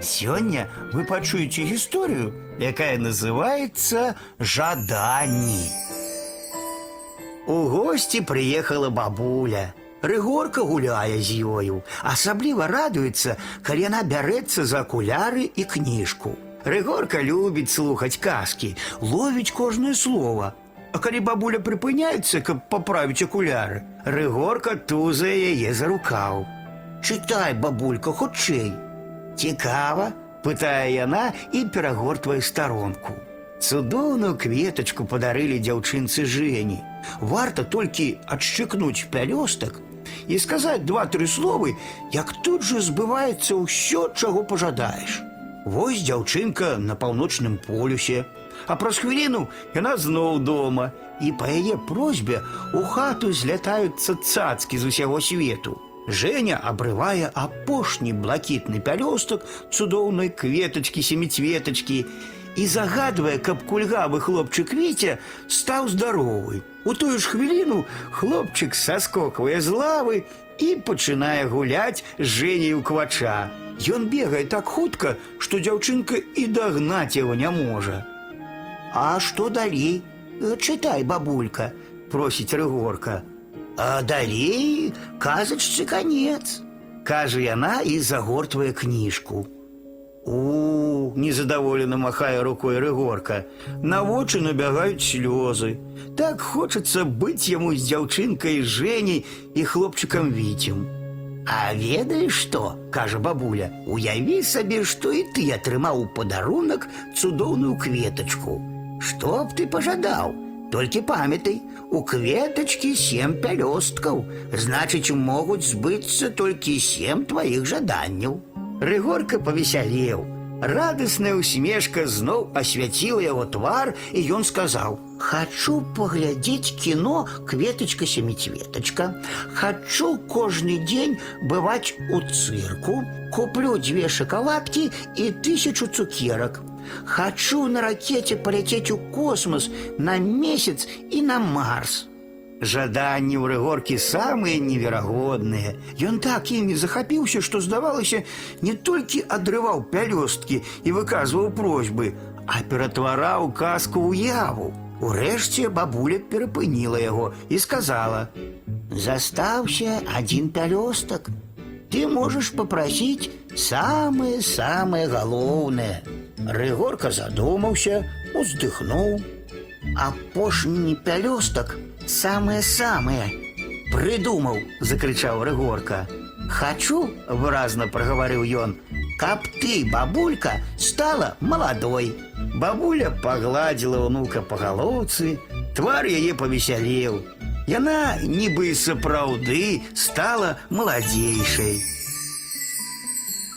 Сёння вы пачуеце гісторыю, якая называется «Жаданні». У гости приехала бабуля. Рыгорка гуляе з ёю, асабліва радуецца, калі яна бярэцца за акуляры і кніжку. Рыгорка любіць слухаць казкі, ловіць кожнае слово. А калі бабуля прыпыняецца, каб паправіць акуляры, Рыгорка тузае яе за рукаў. Чытай, бабулька, хутчэй. Цікава, пытае яна і перагортвае старонку. Цудоўную кветачку падарылі дзяўчынцы Жені. Варта толькі адшчыкнуць пялёстак і сказаць два-тры словы, як тут жа збываецца ўсё, чаго пажадаеш. Вось дзяўчынка на паўночным полюсе, а праз хвіліну яна зноў дома, і па яе просьбе у хату злятаюцца цацкі з усяго свету. Женя абрывае апошні блакітны пялёстак цудоўнай кветачкі семіцветачкі і загадвае, каб кульгавы хлопчык Віця стаў здаровы. У тую ж хвіліну хлопчык саскоквае з лавы і пачынае гуляць з Жэняй у квача. Ён бегае так хутка, што дзяўчынка і дагнаць яго не можа. А што далей? Э, Чытай, бабулька, просіць рыгорка. А далей казачцы канец, кажа яна і загортвае кніжку. У, незадаволена махае рукой рыгорка. На вочы набягаюць слёзы. Так хочацца быць яму з дзяўчынкай Жэняй і хлопчыкам Віцем. А ведаеш што, кажа бабуля, уяві сабе, што і ты атрымаў у падарунак цудоўную кветачку. Што б ты пажадаў? Толькі памятай, у кветачкі сем пялёсткаў, значыць, могуць збыцца толькі сем тваіх жаданняў. Рыгорка павесялеў. Радасная усмешка зноў асвяціла яго твар, і ён сказаў: « Хачу паглядзець кіно кветачка семіцветачка. Хачу кожны дзень бываць у цырку, куплю дзве шакаладкі і тысячу цукерак. Хачу на ракете паляцець у космос на месяц і на Марс. Жаданні ў рыгоркі самыя неверагодныя. Ён так імі захапіўся, што здавалася, не толькі адрываў пялёсткі і выказваў просьбы, а ператвараў казку ў яву. Урэшце бабуля перапыніла яго і сказала: « Застаўся адзін пялёстак. Ты можаш папрасіць самае-самае галоўнае. Рыгорка задумаўся, уздыхнуў. Апошні пялёстак самае-самае. Прыдумаў, закрычаў Рыгорка. Хачу, выразна прагаварыў ён, каб ты, бабулька, стала маладой. Бабуля пагладзіла ўнука па галоўцы, твар яе павесялеў. Яна нібы і сапраўды стала маладзейшай.